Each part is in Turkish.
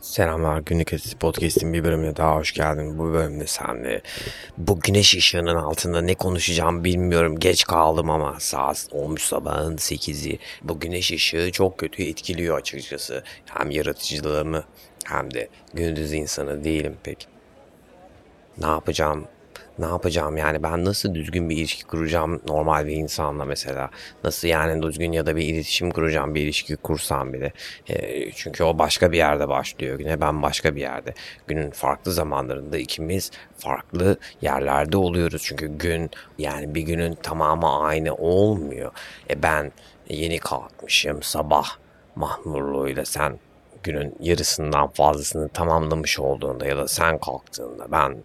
Selamlar günlük ötesi podcast'in bir bölümüne daha hoş geldin. Bu bölümde senle bu güneş ışığının altında ne konuşacağım bilmiyorum. Geç kaldım ama saat olmuş sabahın 8'i. Bu güneş ışığı çok kötü etkiliyor açıkçası. Hem yaratıcılığımı hem de gündüz insanı değilim pek. Ne yapacağım ne yapacağım? Yani ben nasıl düzgün bir ilişki kuracağım normal bir insanla mesela? Nasıl yani düzgün ya da bir iletişim kuracağım bir ilişki kursam bile e, çünkü o başka bir yerde başlıyor güne ben başka bir yerde. Günün farklı zamanlarında ikimiz farklı yerlerde oluyoruz. Çünkü gün yani bir günün tamamı aynı olmuyor. E ben yeni kalkmışım sabah mahmurluğuyla sen günün yarısından fazlasını tamamlamış olduğunda ya da sen kalktığında ben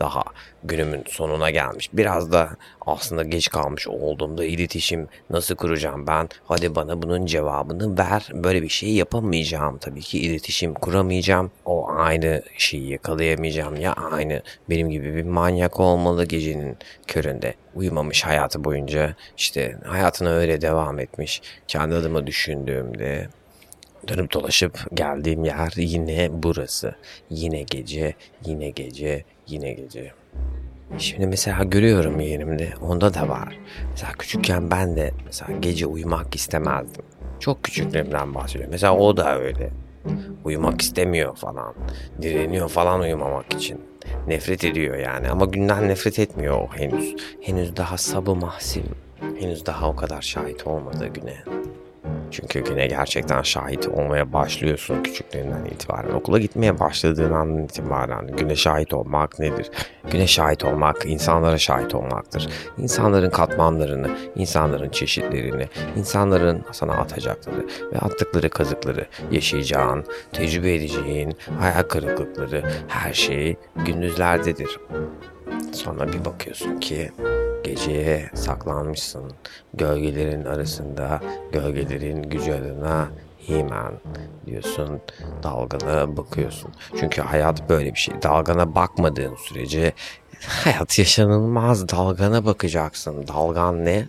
daha günümün sonuna gelmiş. Biraz da aslında geç kalmış olduğumda iletişim nasıl kuracağım ben? Hadi bana bunun cevabını ver. Böyle bir şey yapamayacağım tabii ki iletişim kuramayacağım. O aynı şeyi yakalayamayacağım ya aynı benim gibi bir manyak olmalı gecenin köründe. Uyumamış hayatı boyunca işte hayatına öyle devam etmiş. Kendi adıma düşündüğümde Dönüp dolaşıp geldiğim yer yine burası. Yine gece, yine gece, yine gece. Şimdi mesela görüyorum yeğenimde onda da var. Mesela küçükken ben de mesela gece uyumak istemezdim. Çok küçüklüğümden bahsediyorum. Mesela o da öyle. Uyumak istemiyor falan. Direniyor falan uyumamak için. Nefret ediyor yani ama günden nefret etmiyor o henüz. Henüz daha sabı mahsim. Henüz daha o kadar şahit olmadığı güne. Çünkü güne gerçekten şahit olmaya başlıyorsun küçüklüğünden itibaren. Okula gitmeye başladığın andan itibaren güne şahit olmak nedir? Güne şahit olmak insanlara şahit olmaktır. İnsanların katmanlarını, insanların çeşitlerini, insanların sana atacakları ve attıkları kazıkları yaşayacağın, tecrübe edeceğin, hayal kırıklıkları her şey gündüzlerdedir. Sonra bir bakıyorsun ki Geceye saklanmışsın. Gölgelerin arasında gölgelerin gücü adına Himen diyorsun. Dalgana bakıyorsun. Çünkü hayat böyle bir şey. Dalgana bakmadığın sürece hayat yaşanılmaz. Dalgana bakacaksın. Dalgan ne?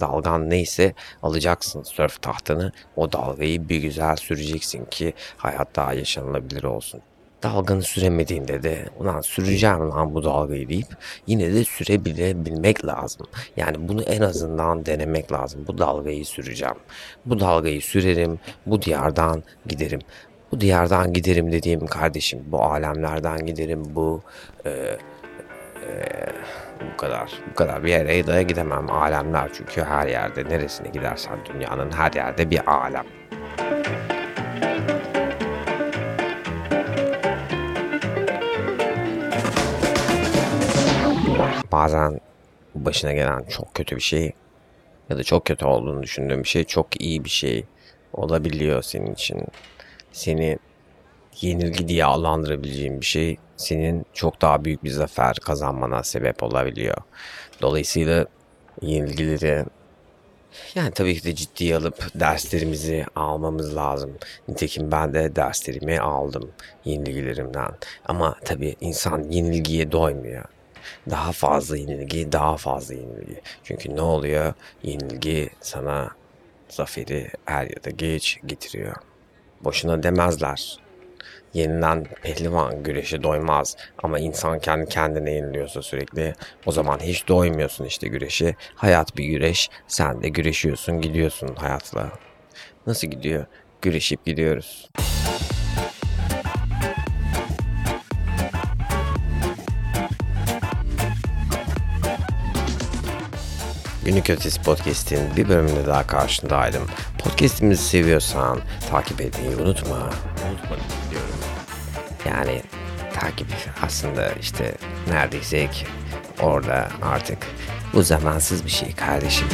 Dalgan neyse alacaksın sörf tahtını. O dalgayı bir güzel süreceksin ki hayat daha yaşanılabilir olsun dalganı süremediğinde de ulan süreceğim lan bu dalgayı deyip yine de sürebilebilmek lazım. Yani bunu en azından denemek lazım. Bu dalgayı süreceğim. Bu dalgayı sürerim. Bu diyardan giderim. Bu diyardan giderim dediğim kardeşim bu alemlerden giderim bu e, e, bu kadar bu kadar bir yere de gidemem alemler çünkü her yerde neresine gidersen dünyanın her yerde bir alem. Bazen başına gelen çok kötü bir şey ya da çok kötü olduğunu düşündüğüm bir şey çok iyi bir şey olabiliyor senin için. Seni yenilgi diye adlandırabileceğin bir şey senin çok daha büyük bir zafer kazanmana sebep olabiliyor. Dolayısıyla yenilgileri yani tabii ki de ciddiye alıp derslerimizi almamız lazım. Nitekim ben de derslerimi aldım yenilgilerimden. Ama tabii insan yenilgiye doymuyor daha fazla yenilgi, daha fazla yenilgi. Çünkü ne oluyor? Yenilgi sana zaferi er ya da geç getiriyor. Boşuna demezler. Yenilen pehlivan güreşe doymaz. Ama insan kendi kendine yeniliyorsa sürekli o zaman hiç doymuyorsun işte güreşe. Hayat bir güreş. Sen de güreşiyorsun gidiyorsun hayatla. Nasıl gidiyor? Güreşip gidiyoruz. Günlük Ötesi Podcast'in bir bölümünde daha karşındaydım. Podcast'imizi seviyorsan takip etmeyi unutma. Unutma diyorum. Yani takip aslında işte neredeysek orada artık bu zamansız bir şey kardeşim.